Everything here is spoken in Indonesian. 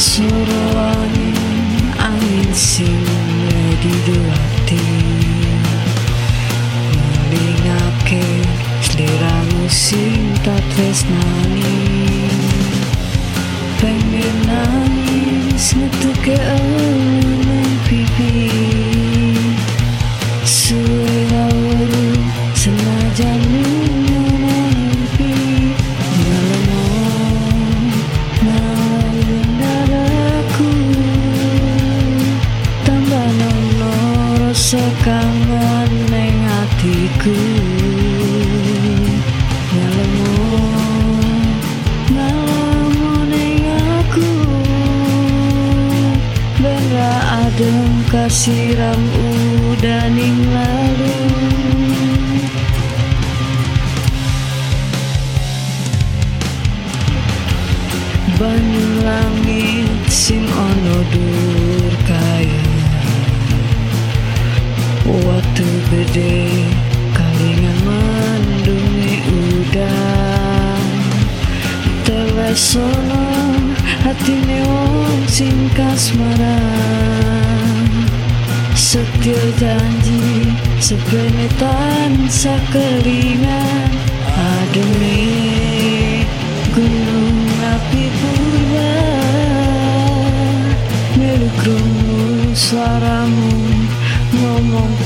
Suara angin, angin sing di hati. Melingake seliramu sing tak tresnani Pengen nangis ngetuke elemen rasa kangen neng hatiku Ngalemo ngalemo neng aku. Benda adem kasiram udaning lalu. Banyu langit gede kalingan mendungi udan Telesono hati wong sing kasmaran Setia janji sepenetan sakelingan Ademi